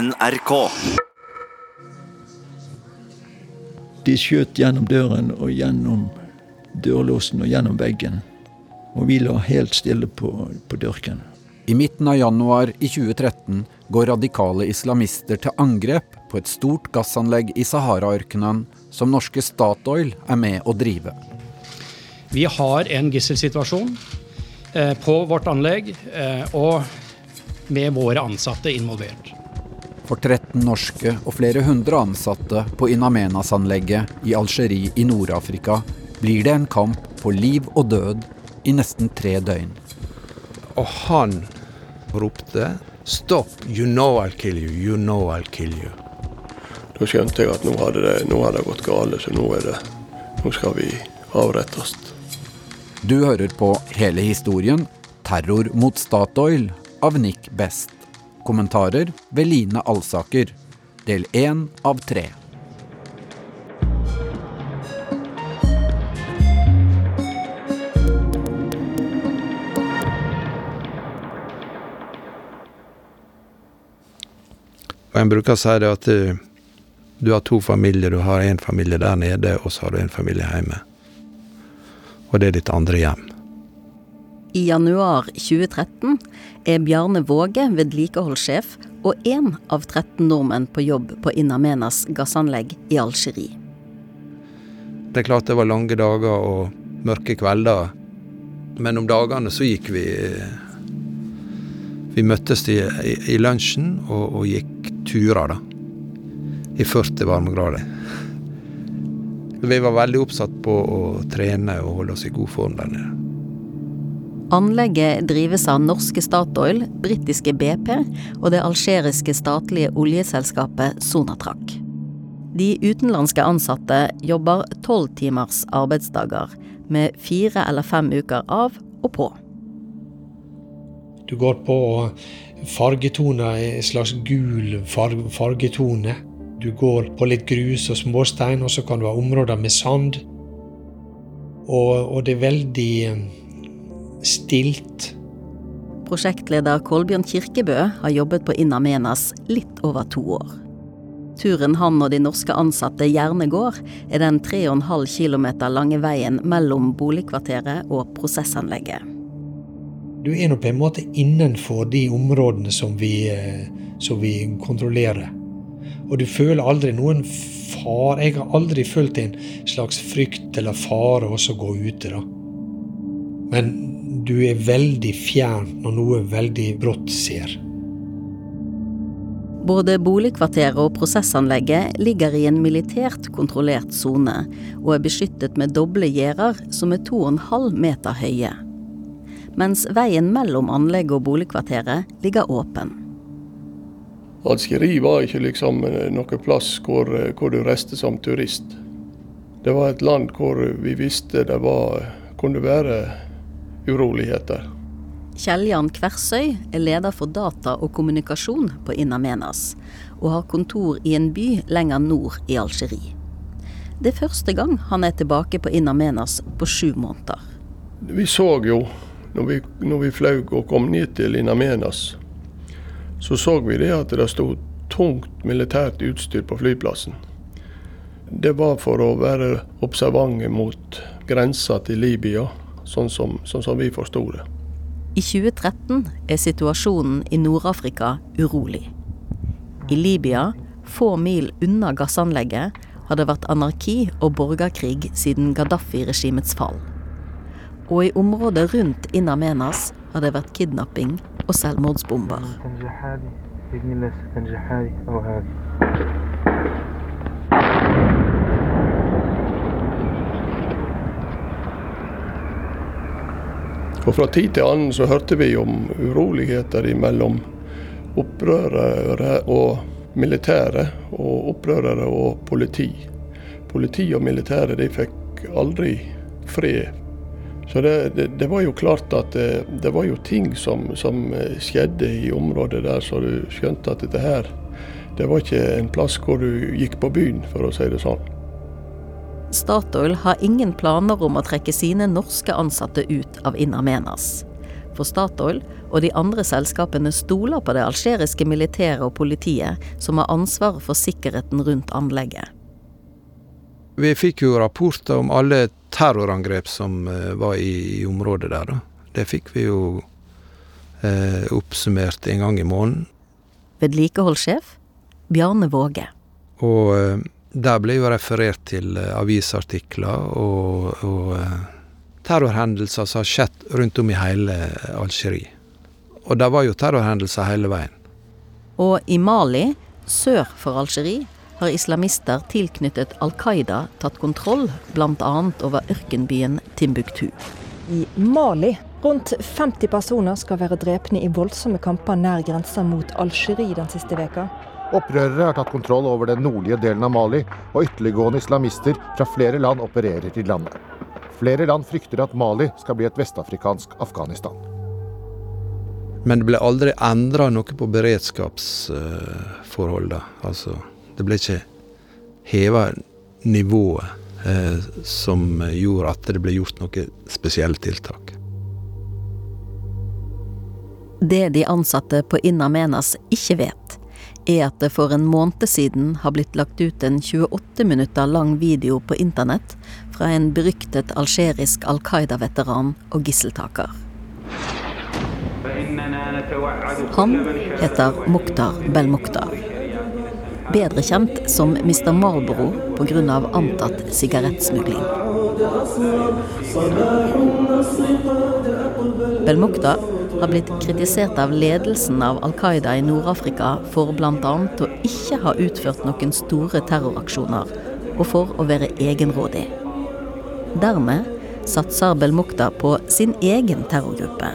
NRK. De skjøt gjennom døren og gjennom dørlåsen og gjennom veggen. Og vi lå helt stille på, på dørken. I midten av januar i 2013 går radikale islamister til angrep på et stort gassanlegg i Sahara-ørkenen som norske Statoil er med å drive. Vi har en gisselsituasjon eh, på vårt anlegg, eh, og med våre ansatte involvert. For 13 norske og flere hundre ansatte på Inamenas-anlegget i Algerie i Nord-Afrika blir det en kamp på liv og død i nesten tre døgn. Og han ropte 'Stopp, you know I'll kill you, you know I'll kill you'. Da skjønte jeg at nå hadde det, nå hadde det gått galt, så nå, er det, nå skal vi avrettes. Du hører på hele historien 'Terror mot Statoil' av Nick Best. Kommentarer ved Line Alsaker. Del én av tre. Jeg bruker å si det at du, du har to familier. Du har en familie der nede, og så har du en familie hjemme. Og det er ditt andre hjem. I januar 2013 er Bjarne Våge vedlikeholdssjef og én av 13 nordmenn på jobb på Inamenas gassanlegg i Algerie. Det er klart det var lange dager og mørke kvelder, men om dagene så gikk vi Vi møttes i, i, i lunsjen og, og, gikk turer, da. I 40 varmegrader. Vi var veldig oppsatt på å trene og holde oss i god form der nede. Anlegget drives av norske Statoil, britiske BP og det algeriske statlige oljeselskapet Sonatrak. De utenlandske ansatte jobber tolv timers arbeidsdager, med fire eller fem uker av og på. Du går på fargetoner, en slags gul fargetone. Du går på litt grus og småstein, og så kan du ha områder med sand. Og, og det er veldig stilt. Prosjektleder Kolbjørn Kirkebø har jobbet på Inamenas litt over to år. Turen han og de norske ansatte gjerne går, er den 3,5 km lange veien mellom boligkvarteret og prosessanlegget. Du er nå på en måte innenfor de områdene som vi, som vi kontrollerer. Og du føler aldri noen far. Jeg har aldri følt en slags frykt eller fare også å gå ute, da. Men du er veldig fjern når noe veldig brått skjer. Både boligkvarteret og prosessanlegget ligger i en militært kontrollert sone, og er beskyttet med doble gjerder som er 2,5 meter høye. Mens veien mellom anlegget og boligkvarteret ligger åpen. Algerie var ikke liksom noen plass hvor, hvor, du reiste som turist. Det var et land hvor vi visste det var, kunne være uroligheter. Kjell-Jan Kversøy er leder for data og kommunikasjon på Inamenas, og har kontor i en by lenger nord i Algerie. Det er første gang han er tilbake på Inamenas på sju måneder. Vi så jo, når vi, når vi fløy og kom ned til Inamenas, så så vi det at det sto tungt militært utstyr på flyplassen. Det var for å være observante mot grensa til Libya sånn som, sånn som vi forsto det. I 2013 er situasjonen i Nord-Afrika urolig. I Libya, få mil unna gassanlegget, har det vært anarki og borgerkrig siden Gaddafi-regimets fall. Og i området rundt Inamenas har det vært kidnapping og selvmordsbomber. Og Fra tid til annen så hørte vi om uroligheter mellom opprørere og militære, og opprørere og politi. Politi og militære de fikk aldri fred. Så det, det, det var jo klart at det, det var jo ting som, som, skjedde i området der, så du skjønte at dette her, det var ikke en plass hvor du gikk på byen, for å si det sånn. Statoil har ingen planer om å trekke sine norske ansatte ut av Inamenas. For Statoil og de andre selskapene stoler på det algeriske militæret og politiet, som har ansvaret for sikkerheten rundt anlegget. Vi fikk jo rapporter om alle terrorangrep som eh, var i, i området der. Da. Det fikk vi jo eh, oppsummert en gang i måneden. Vedlikeholdssjef Bjarne Våge. Og eh, der ble jo referert til eh, avisartikler og, og eh, terrorhendelser som har skjedd rundt om i hele Algerie. Og det var jo terrorhendelser hele veien. Og i Mali, sør for Algerie, har islamister tilknyttet Al Qaida tatt kontroll bl.a. over ørkenbyen Timbuktu. I Mali rundt 50 personer skal være drepne i voldsomme kamper nær grensa mot Algerie den siste veka. Opprørere har tatt kontroll over den nordlige delen av Mali, og ytterliggående islamister fra flere land opererer i landet. Flere land frykter at Mali skal bli et vestafrikansk Afghanistan. Men det ble aldri endra noe på beredskapsforhold. Uh, altså, det ble ikke heva nivået uh, som gjorde at det ble gjort noe spesielle tiltak. Det de ansatte på Inna Menas ikke vet, er at det for en måned siden har blitt lagt ut en 28 minutter lang video på internett fra en beryktet algerisk Al Qaida-veteran og gisseltaker. Han heter Mukhtar Belmukhtar. Bedre kjent som Mr. Marlboro pga. antatt sigarettsmugling. Belmukhtar har blitt kritisert av ledelsen av Al Qaida i Nord-Afrika for bl.a. å ikke ha utført noen store terroraksjoner, og for å være egenrådig. Dermed satser Belmukta på sin egen terrorgruppe.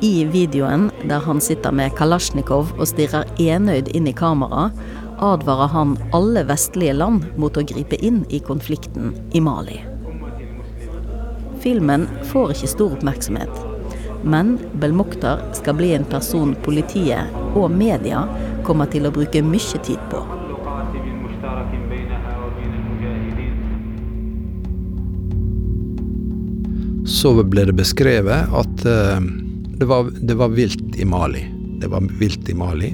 I videoen der han sitter med Kalasjnikov og stirrer enøyd inn i kamera, advarer han alle vestlige land mot å gripe inn i konflikten i Mali. Filmen får ikke stor oppmerksomhet, men Belmokhtar skal bli en person politiet og media kommer til å bruke mye tid på. Så ble det beskrevet at uh, det, var, det var vilt i Mali. Det var vilt i Mali.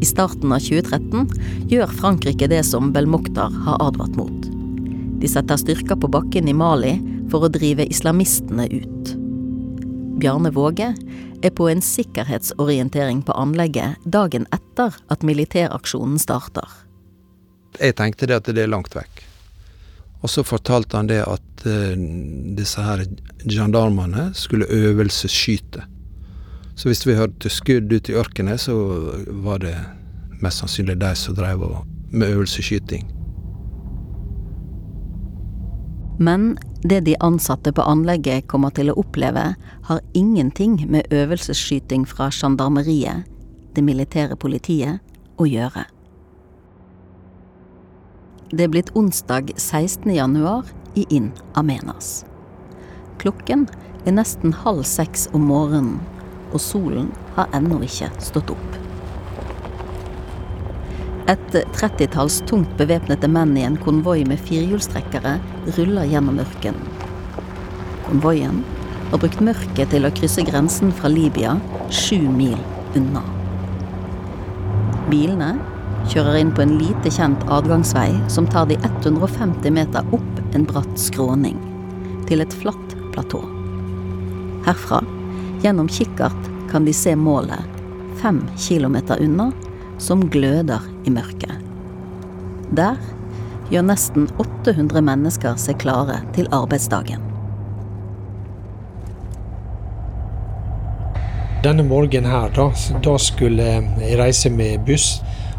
I starten av 2013 gjør Frankrike det som Belmokhtar har advart mot. De setter styrker på bakken i Mali for å drive islamistene ut. Bjarne Våge er på en sikkerhetsorientering på anlegget dagen etter at militæraksjonen starter. Jeg tenkte det at det er langt vekk. Og så fortalte han det at uh, disse her gendarmene skulle øvelsesskyte. Så hvis vi hørte skudd ut i ørkenen, så var det mest sannsynlig de som drev med øvelsesskyting. Men det de ansatte på anlegget kommer til å oppleve, har ingenting med øvelsesskyting fra gendarmeriet, det militære politiet, å gjøre. Det er blitt onsdag 16. januar i In Amenas. Klokken er nesten halv seks om morgenen, og solen har ennå ikke stått opp. Et trettitalls tungt bevæpnede menn i en konvoi med firehjulstrekkere ruller gjennom ørkenen. Konvoien har brukt mørket til å krysse grensen fra Libya sju mil unna. Bilene kjører inn på en lite kjent adgangsvei som tar de 150 meter opp en bratt skråning, til et flatt platå. Herfra, gjennom kikkert, kan de se målet, fem kilometer unna, som gløder i mørket. Der gjør nesten 800 mennesker seg klare til arbeidsdagen. Denne morgenen her, da, da skulle jeg reise med buss,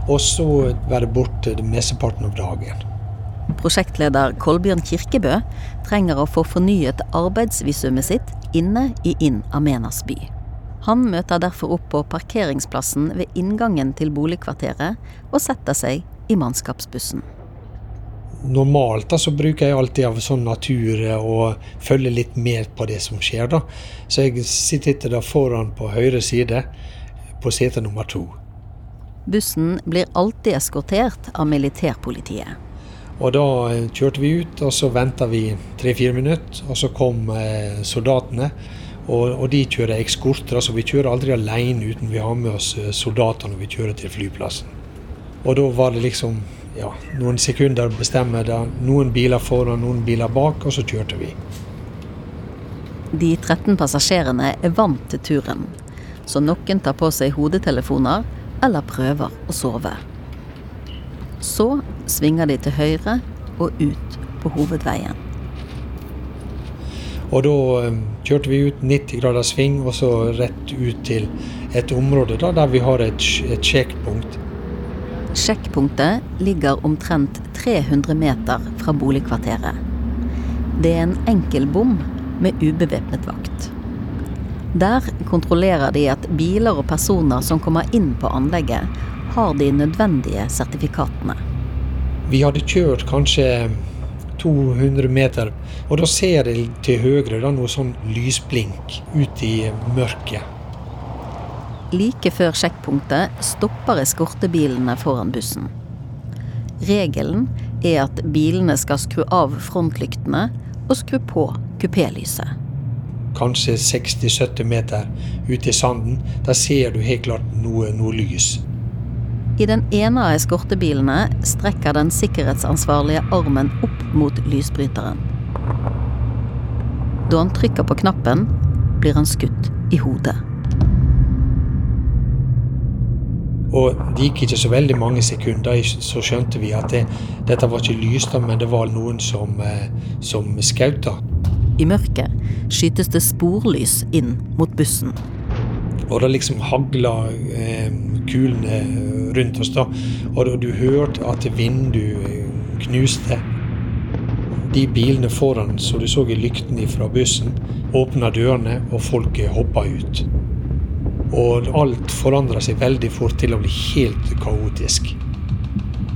og så være borte mesteparten av dagen. Prosjektleder Kolbjørn Kirkebø trenger å få fornyet arbeidsvisumet sitt inne i Inn Amenas by. Han møter derfor opp på parkeringsplassen ved inngangen til boligkvarteret og setter seg i mannskapsbussen. Normalt da, så bruker jeg alltid av sånn natur og følge litt med på det som skjer. da. Så jeg sitter da foran på høyre side på sete nummer to. Bussen blir alltid eskortert av militærpolitiet. Og da kjørte vi ut, og så venta vi tre-fire minutter. Og så kom eh, soldatene Og, og de kjører ekskorter. altså vi kjører aldri alene uten vi har med oss eh, soldater når vi kjører til flyplassen. Og da var det liksom ja, noen sekunder å bestemme. Da. Noen biler foran, noen biler bak, og så kjørte vi. De 13 passasjerene er vant til turen, så noen tar på seg hodetelefoner eller prøver å sove. Så svinger de til høyre og ut på hovedveien. Og da um, kjørte vi ut 90 grader sving, og så rett ut til et område da, der vi har et, et sjekkpunkt. Sjekkpunktet ligger omtrent 300 meter fra boligkvarteret. Det er en enkel bom med ubevæpnet vakt. Der kontrollerer de at biler og personer som kommer inn på anlegget, har de nødvendige sertifikatene. Vi hadde kjørt kanskje 200 meter. Og da ser jeg til høyre da, noe sånn lysblink ut i mørket. Like før sjekkpunktet stopper eskortebilene foran bussen. Regelen er at bilene skal skru av frontlyktene og skru på kupélyset. Kanskje 60-70 meter ute i sanden. Der ser du helt klart noe, noe lys. I den ene av eskortebilene strekker den sikkerhetsansvarlige armen opp mot lysbryteren. Da han trykker på knappen, blir han skutt i hodet. Og det gikk ikke så veldig mange sekunder, så skjønte vi at det, dette var ikke Lystad, men det var noen som, eh, som skjøt. I mørket skytes det sporlys inn mot bussen. Og det liksom hagla eh, kulene rundt oss, da. Og du hørte at vinduet eh, knuste. De bilene foran som du så i lyktene fra bussen, åpna dørene, og folket hoppa ut. Og alt forandra seg veldig fort til å bli helt kaotisk.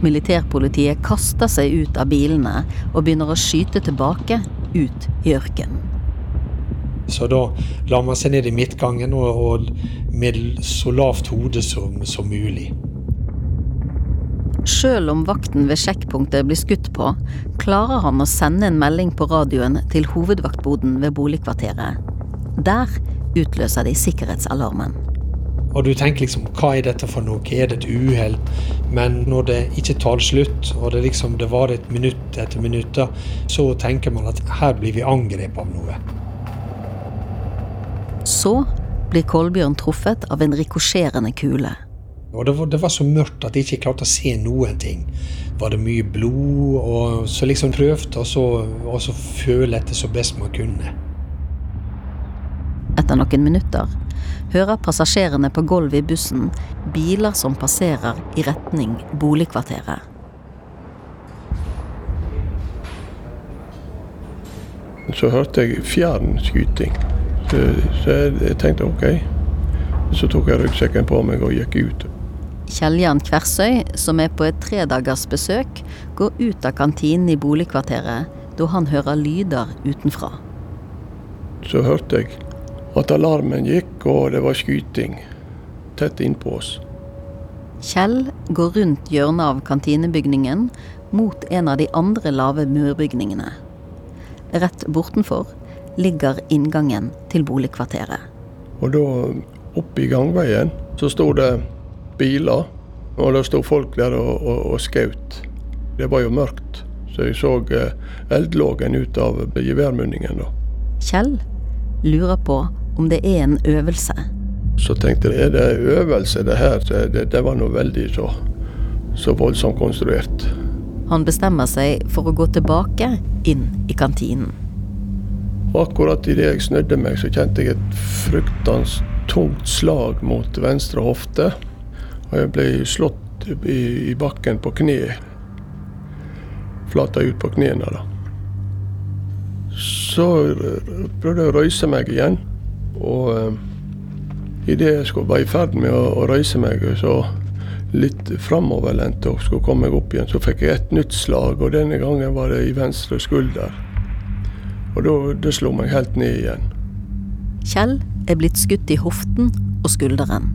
Militærpolitiet kaster seg ut av bilene og begynner å skyte tilbake ut i ørkenen. Så da la man seg ned i midtgangen og, med så lavt hode som, som mulig. Sjøl om vakten ved sjekkpunktet blir skutt på, klarer han å sende en melding på radioen til hovedvaktboden ved boligkvarteret. Der utløser de sikkerhetsalarmen. Og du tenker liksom hva er dette for noe, er det et uhell? Men når det ikke tar slutt, og det liksom det varer et minutt etter minutt, så tenker man at her blir vi angrepet av noe. Så blir Kolbjørn truffet av en rikosjerende kule. Og det var, det var, så mørkt at jeg ikke klarte å se noen ting. Var det mye blod? Og så liksom prøvde så føle etter så best man kunne. Etter noen minutter hører passasjerene på gulvet i bussen biler som passerer i retning boligkvarteret. Så hørte jeg fjern skyting. Så, jeg tenkte OK. Så tok jeg ryggsekken på meg og gikk ut. Kjelljan Kversøy, som er på et tredagers besøk, går ut av kantinen i boligkvarteret da han hører lyder utenfra. Så hørte jeg at alarmen gikk, og det var skyting tett innpå oss. Kjell går rundt hjørnet av kantinebygningen mot en av de andre lave murbygningene. Rett bortenfor ligger inngangen til boligkvarteret. Og da, oppe i gangveien, så sto det biler. Og det sto folk der og, og, og skjøt. Det var jo mørkt, så jeg så eh, eldlågen ut av geværmunningen. da. Kjell lurer på om det er en øvelse. Så tenkte jeg er det øvelse det her? Det, det var noe veldig så, så voldsomt konstruert. Han bestemmer seg for å gå tilbake inn i kantinen. Og akkurat idet jeg snudde meg, så kjente jeg et fryktelig tungt slag mot venstre hofte. Og jeg ble slått i, i bakken på kne. Flata ut på knærne, da. Så prøvde jeg å røyse meg igjen. Og eh, idet jeg skulle være i ferd med å, å røyse meg, så litt framoverlent og skulle komme meg opp igjen, så fikk jeg et nytt slag, og denne gangen var det i venstre skulder. Og da det slo meg helt ned igjen. Kjell er blitt skutt i hoften og skulderen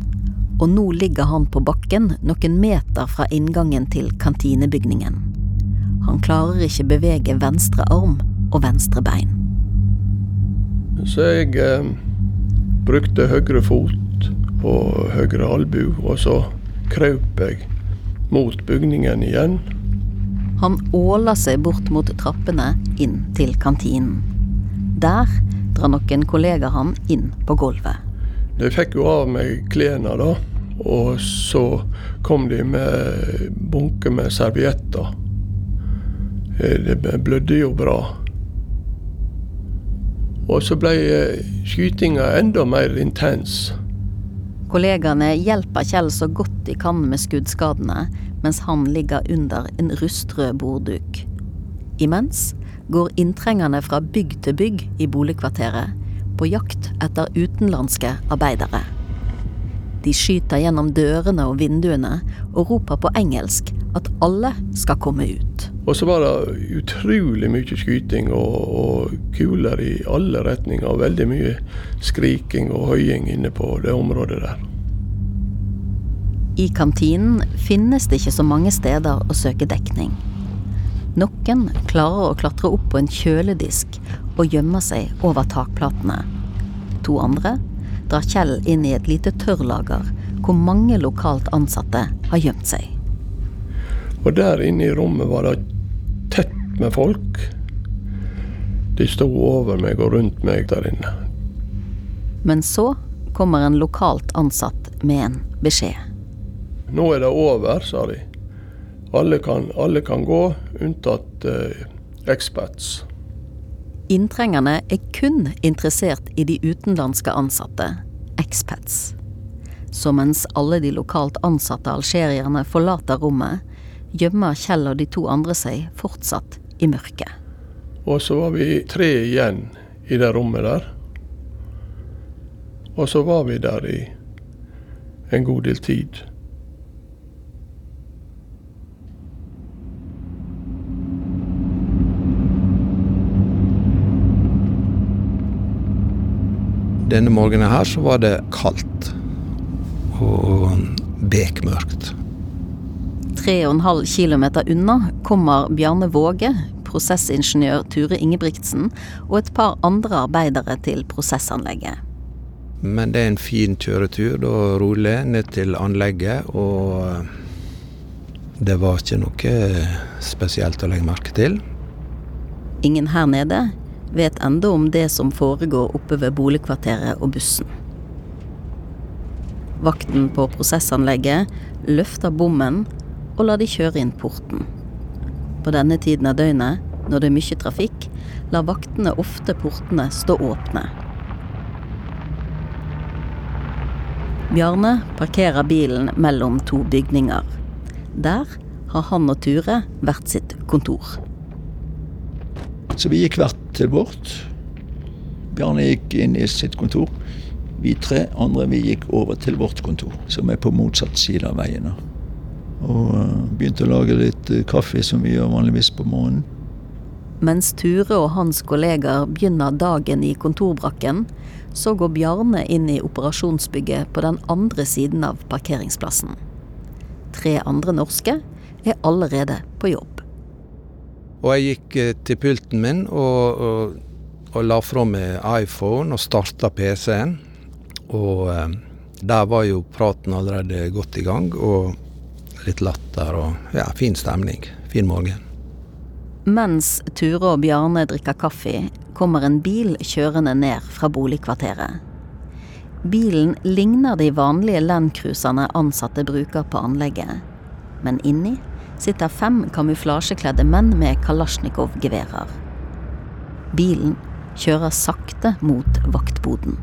og nå ligger han på bakken noen meter fra inngangen til kantinebygningen. Han klarer ikke bevege venstre arm og venstre bein. Så jeg eh, brukte høyre fot og høyre albu, og så krøp jeg mot bygningen igjen. Han åler seg bort mot trappene inn til kantinen. Der drar noen kollegaer han inn på gulvet. De fikk jo av meg klærne, da. Og så kom de med bunke med servietter. Eh, det blødde jo bra. Og så ble eh, skytinga enda mer intens. Kollegaene hjelper Kjell så godt de kan med skuddskadene, mens han ligger under en rustrød bordduk. Imens går inntrengerne fra bygg til bygg i boligkvarteret på jakt etter utenlandske arbeidere. De skyter gjennom dørene og vinduene og roper på engelsk at alle skal komme ut. Og så var det utrolig mye skyting og, og kuler i alle retninger. Og veldig mye skriking og høying inne på det området der. I kantinen finnes det ikke så mange steder å søke dekning. Noen klarer å klatre opp på en kjøledisk og gjemmer seg over takplatene. To andre drar Kjell inn i et lite tørrlager hvor mange lokalt ansatte har gjemt seg. Og der inne i rommet var det tett med folk. De sto over meg og rundt meg der inne. Men så kommer en lokalt ansatt med en beskjed. Nå er det over, sa de. Alle kan, alle kan gå, unntatt eh, expats. Inntrengerne er kun interessert i de utenlandske ansatte, expats. Så mens alle de lokalt ansatte algerierne forlater rommet, gjemmer Kjell og de to andre seg fortsatt i mørket. Og så var vi tre igjen i det rommet der. Og så var vi der i en god del tid. Denne morgenen her så var det kaldt og bekmørkt. Tre og en halv kilometer unna kommer Bjarne Våge, prosessingeniør Ture Ingebrigtsen og et par andre arbeidere til prosessanlegget. Men det er en fin kjøretur, da rolig ned til anlegget, og det var ikke noe spesielt å legge merke til. Ingen her nede vet enda om det som foregår oppe ved boligkvarteret og bussen. Vakten på prosessanlegget løfter bommen og lar de kjøre inn porten. På denne tiden av døgnet, når det er mye trafikk, lar vaktene ofte portene stå åpne. Bjarne parkerer bilen mellom to bygninger. Der har han og Ture hvert sitt kontor. Så vi gikk hvert til vårt. Bjarne gikk inn i sitt kontor. Vi tre andre vi gikk over til vårt kontor, som er på motsatt side av veien. Og uh, begynte å lage litt uh, kaffe, som vi gjør vanligvis på morgenen. Mens Ture og hans kolleger begynner dagen i kontorbrakken, så går Bjarne inn i operasjonsbygget på den andre siden av parkeringsplassen. Tre andre norske er allerede på jobb. Og jeg gikk eh, til pulten min og, og, og la fra meg iPhone og starta PC-en. Og eh, der var jo praten allerede godt i gang, og litt latter og ja, fin stemning. Fin morgen. Mens Ture og Bjarne drikker kaffe, kommer en bil kjørende ned fra boligkvarteret. Bilen ligner de vanlige landcruiserne ansatte bruker på anlegget, men inni sitter fem kamuflasjekledde menn med kalasjnikov-geværer. Bilen kjører sakte mot vaktboden.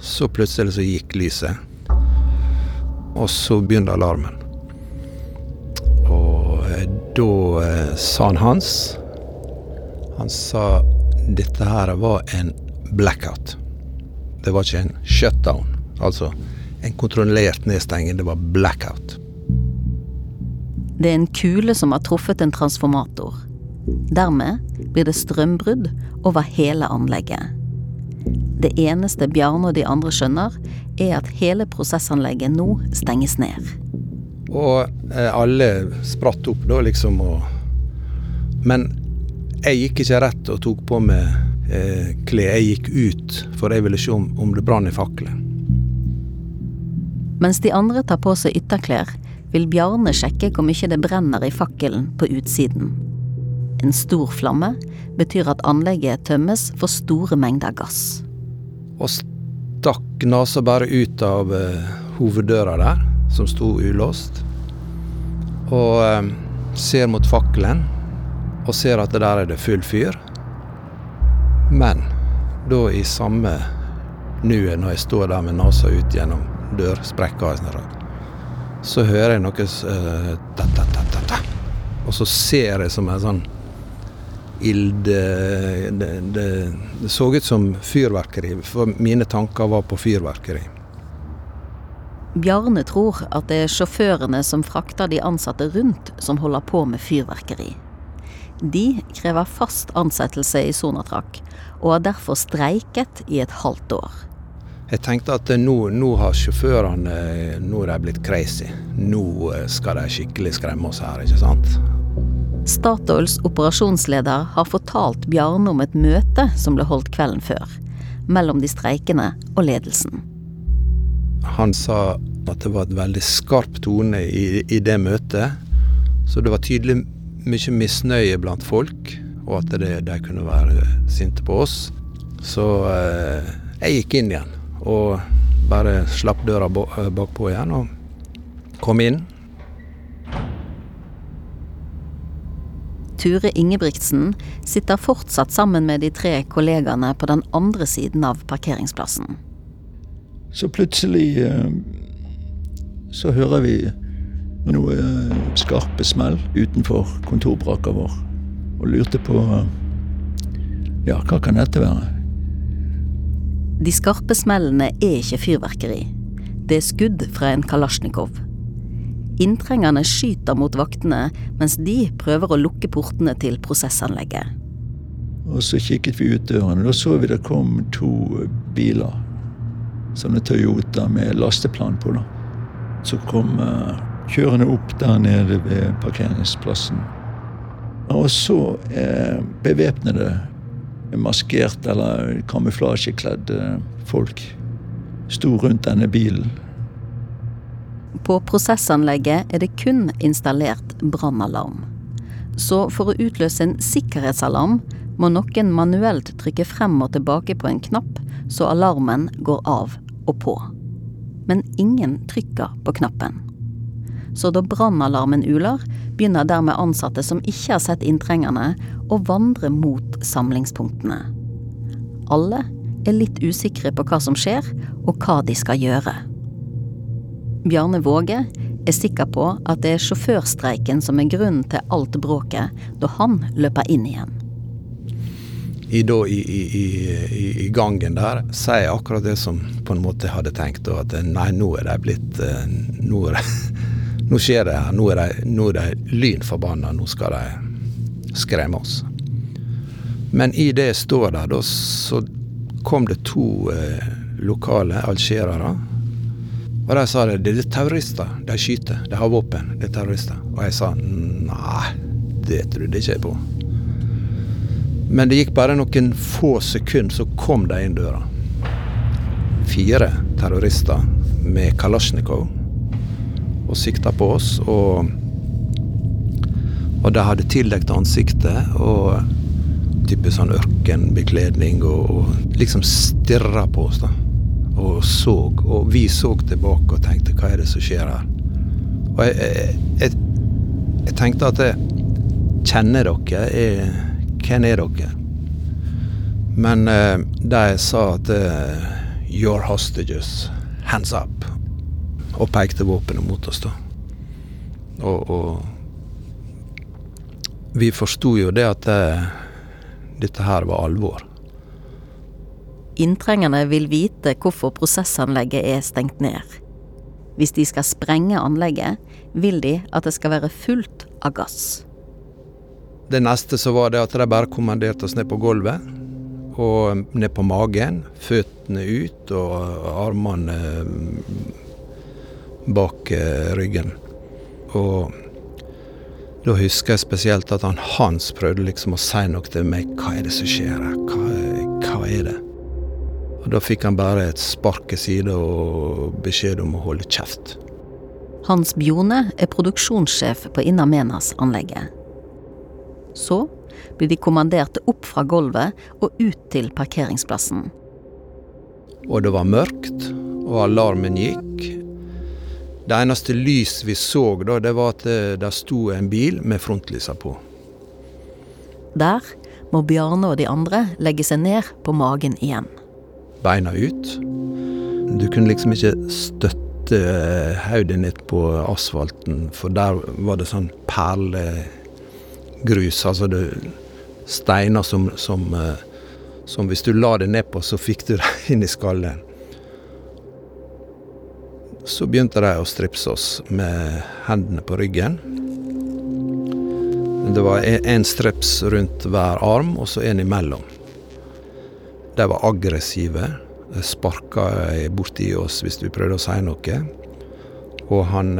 Så plutselig så gikk lyset, og så begynte alarmen. Og eh, da eh, sa han Hans Han sa dette her var en blackout. Det var ikke en shutdown. Altså en kontrollert nedstenging. Det var blackout. Det er en kule som har truffet en transformator. Dermed blir det strømbrudd over hele anlegget. Det eneste Bjarne og de andre skjønner, er at hele prosessanlegget nå stenges ned. Og eh, alle spratt opp da, liksom, og Men jeg gikk ikke rett og tok på meg eh, klær. Jeg gikk ut, for jeg ville se om, om det brann i fakkelen. Mens de andre tar på seg ytterklær, vil Bjarne sjekke hvor mye det brenner i fakkelen på utsiden. En stor flamme betyr at anlegget tømmes for store mengder gass. Og stakk nesa bare ut av uh, hoveddøra der, som sto ulåst. Og uh, ser mot fakkelen, og ser at der er det full fyr. Men da i samme nuet, når jeg står der med nesa ut gjennom dørsprekka, så hører jeg noe uh, ta, ta, ta, Og så ser jeg som en sånn ild det, det, det, så ut som fyrverkeri, for mine tanker var på fyrverkeri. Bjarne tror at det er sjåførene som frakter de ansatte rundt, som holder på med fyrverkeri. De krever fast ansettelse i Sonatrak, og har derfor streiket i et halvt år. Jeg tenkte at nå, nå har sjåførene nå er de blitt crazy. Nå skal de skikkelig skremme oss her, ikke sant. Statoils operasjonsleder har fortalt Bjarne om et møte som ble holdt kvelden før, mellom de streikende og ledelsen. Han sa at det var et veldig skarp tone i, i det møtet. Så det var tydelig mye misnøye blant folk, og at det, de kunne være sinte på oss. Så eh, jeg gikk inn igjen og bare slapp døra bakpå igjen og kom inn. Ture Ingebrigtsen sitter fortsatt sammen med de tre kollegaene på den andre siden av parkeringsplassen. Så plutselig eh, så hører vi noe eh, skarpe smell utenfor kontorbraka vår. Og lurte på ja, hva kan dette være? De skarpe smellene er ikke fyrverkeri. Det er skudd fra en kalasjnikov. Inntrengerne skyter mot vaktene, mens de prøver å lukke portene til prosessanlegget. Og så kikket vi ut døren, og da så vi det kom to biler. Sånne Toyota med lasteplan på. da. Så kom uh, kjørende opp der nede ved parkeringsplassen. Og så uh, bevæpnede, maskert eller kamuflasjekledde folk sto rundt denne bilen. På prosessanlegget er det kun installert brannalarm. Så for å utløse en sikkerhetsalarm må noen manuelt trykke frem og tilbake på en knapp så alarmen går av og på. Men ingen trykker på knappen. Så da brannalarmen uler, begynner dermed ansatte som ikke har sett inntrengerne, å vandre mot samlingspunktene. Alle er litt usikre på hva som skjer, og hva de skal gjøre. Bjarne Våge er sikker på at det er sjåførstreiken som er grunnen til alt bråket, da han løper inn igjen. I, da, i, i, i, gangen der sier jeg akkurat det som på en måte jeg hadde tenkt. At nei, nå er de blitt eh, Nå, er de, nå skjer det her. Nå er de, nå de lynforbanna. Nå skal de skremme oss. Men i det jeg står der, da, så kom det to eh, lokale algerere og de sa det, det er terrorister. De skyter. De har våpen. Det er terrorister. Og jeg sa nei, det trodde ikke jeg på. Men det gikk bare noen få sekunder, så kom de inn døra. Fire terrorister med kalasjnikov og sikta på oss. Og, og de hadde tildekt ansiktet og type sånn ørkenbekledning og, og liksom stirra på oss. da og så. Og vi så tilbake og tenkte hva er det som skjer her? Og jeg, jeg, jeg, jeg tenkte at jeg kjenner dere? Jeg, hvem er dere? Men eh, de sa at uh, Your hostages, hands up. Og pekte våpenet mot oss, da. Og, og vi forsto jo det at det, eh, dette her var alvor. Inntrengerne vil vite hvorfor prosessanlegget er stengt ned. Hvis de skal sprenge anlegget, vil de at det skal være fullt av gass. Det neste så var det at de bare kommanderte oss ned på gulvet. Og ned på magen. Føttene ut og armene bak eh, ryggen. Og da husker jeg spesielt at han Hans prøvde liksom å si noe til meg. Hva er det som skjer her? Hva, hva er det? Og Da fikk han bare et spark i sida og beskjed om å holde kjeft. Hans Bjone er produksjonssjef på Innamenas-anlegget. Så blir de kommandert opp fra gulvet og ut til parkeringsplassen. Og det var mørkt, og alarmen gikk. Det eneste lys vi så da, det var at det, det sto en bil med frontlysa på. Der må Bjarne og de andre legge seg ned på magen igjen. Beina ut. Du kunne liksom ikke støtte hodet ditt på asfalten, for der var det sånn perlegrus. Altså det, steiner som, som, eh, som hvis du la det ned på, så fikk du det inn i skallen. Så begynte de å stripse oss med hendene på ryggen. Det var én strips rundt hver arm, og så en imellom. De var aggressive. Sparka borti oss hvis vi prøvde å si noe. Og han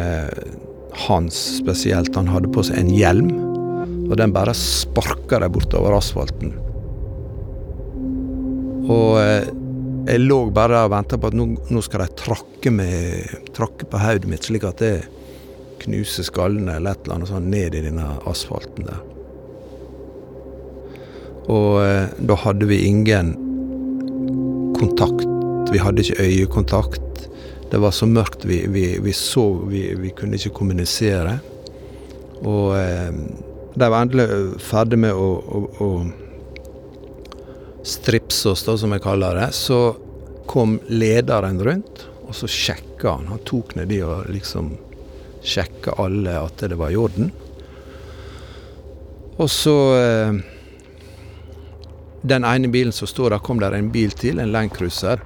Hans spesielt, han hadde på seg en hjelm. Og den bare sparka de bortover asfalten. Og jeg lå bare og venta på at nå, nå skal de trakke, trakke på hodet mitt, slik at det knuser skallen eller et eller annet sånn ned i denne asfalten der. Og eh, da hadde vi ingen kontakt. Vi hadde ikke øyekontakt. Det var så mørkt, vi, vi, vi så vi, vi, kunne ikke kommunisere. Og eh, de var endelig ferdig med å, å, å stripse da, som jeg kaller det, så kom lederen rundt, og så sjekka han. Han tok ned de og liksom sjekka alle at det var i orden. Og så eh, Den ene bilen som står der, kom der en bil til, en Landcruiser.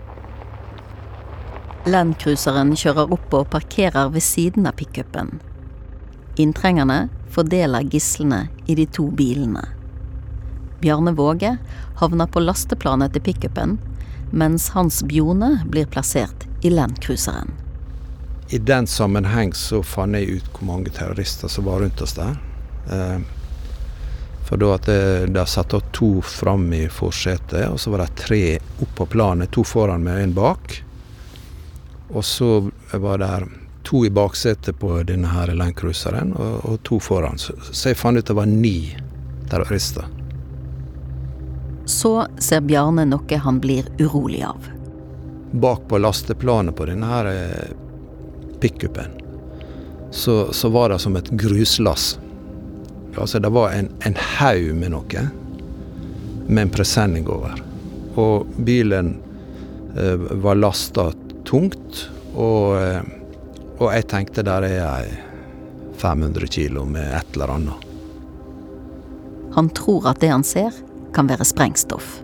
Landcruiseren kjører opp og parkerer ved siden av pickupen. Inntrengerne fordeler gislene i de to bilene. Bjarne Våge havner på lasteplanet til pickupen, mens Hans Bjone blir plassert i Landcruiseren. I den sammenheng så fant jeg ut hvor mange terrorister som var rundt oss der. Eh, for da at de satte to fram i forsetet, og så var det tre opp på planet. To foran meg og en bak. Og så var det to i baksetet på denne her Landcruiseren, og, og to foran. Så jeg fant ut det var ni terrorister. Så ser Bjarne noe han blir urolig av. Bak på lasteplanet på denne her pickupen, så, så var det som et gruslass. Altså det var en, en haug med noe, med en presenning over. Og bilen eh, var lasta tungt, og, eh, og, jeg tenkte der er ei 500 kilo med et eller annet. Han tror at det han ser, kan være sprengstoff.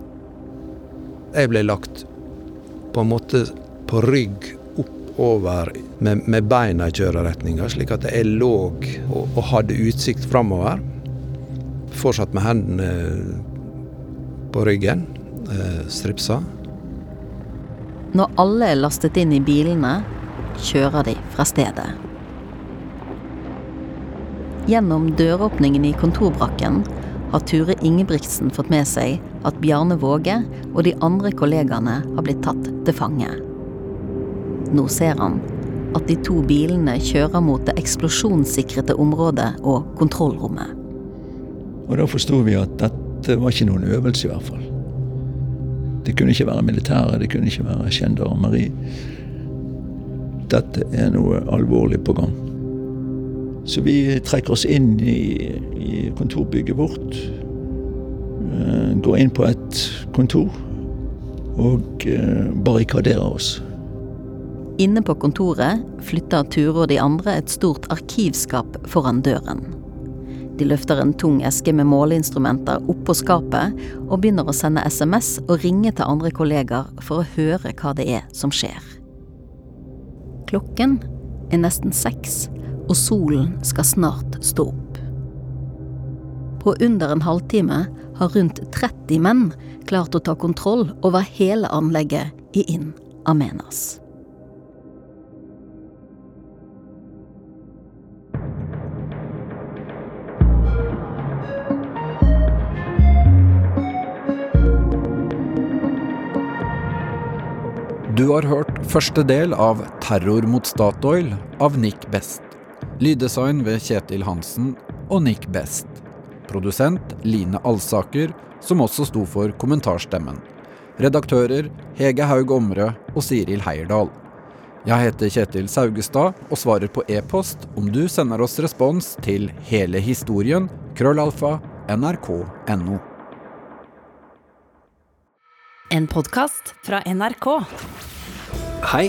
Jeg ble lagt på en måte på rygg oppover med, med beina i kjøreretninga, slik at jeg lå og, og hadde utsikt framover. Fortsatt med hendene på ryggen, eh, stripsa. Når alle er lastet inn i bilene, kjører de fra stedet. Gjennom døråpningen i kontorbrakken har Ture Ingebrigtsen fått med seg at Bjarne Våge og de andre kollegaene har blitt tatt til fange. Nå ser han at de to bilene kjører mot det eksplosjonssikrede området og kontrollrommet. Og da forsto vi at dette var ikke noen øvelse, i hvert fall. Det kunne ikke være militære, det kunne ikke være gendarmeri. Dette er noe alvorlig på gang. Så vi trekker oss inn i, i kontorbygget vårt. Eh, går inn på et kontor og eh, barrikaderer oss. Inne på kontoret flytter Ture og de andre et stort arkivskap foran døren. De løfter en tung eske med måleinstrumenter oppå skapet og begynner å sende SMS og ringe til andre kolleger for å høre hva det er som skjer. Klokken er nesten seks, og solen skal snart stå opp. På under en halvtime har rundt 30 menn klart å ta kontroll over hele anlegget i Inn Amenas. Du har hørt første del av 'Terror mot Statoil' av Nick Best. Lyddesign ved Kjetil Hansen og Nick Best. Produsent Line Alsaker, som også sto for kommentarstemmen. Redaktører Hege Haug Omre og Siril Heierdal. Jeg heter Kjetil Saugestad og svarer på e-post om du sender oss respons til hele historien krøllalfa nrk.no. En podkast fra NRK. Hei,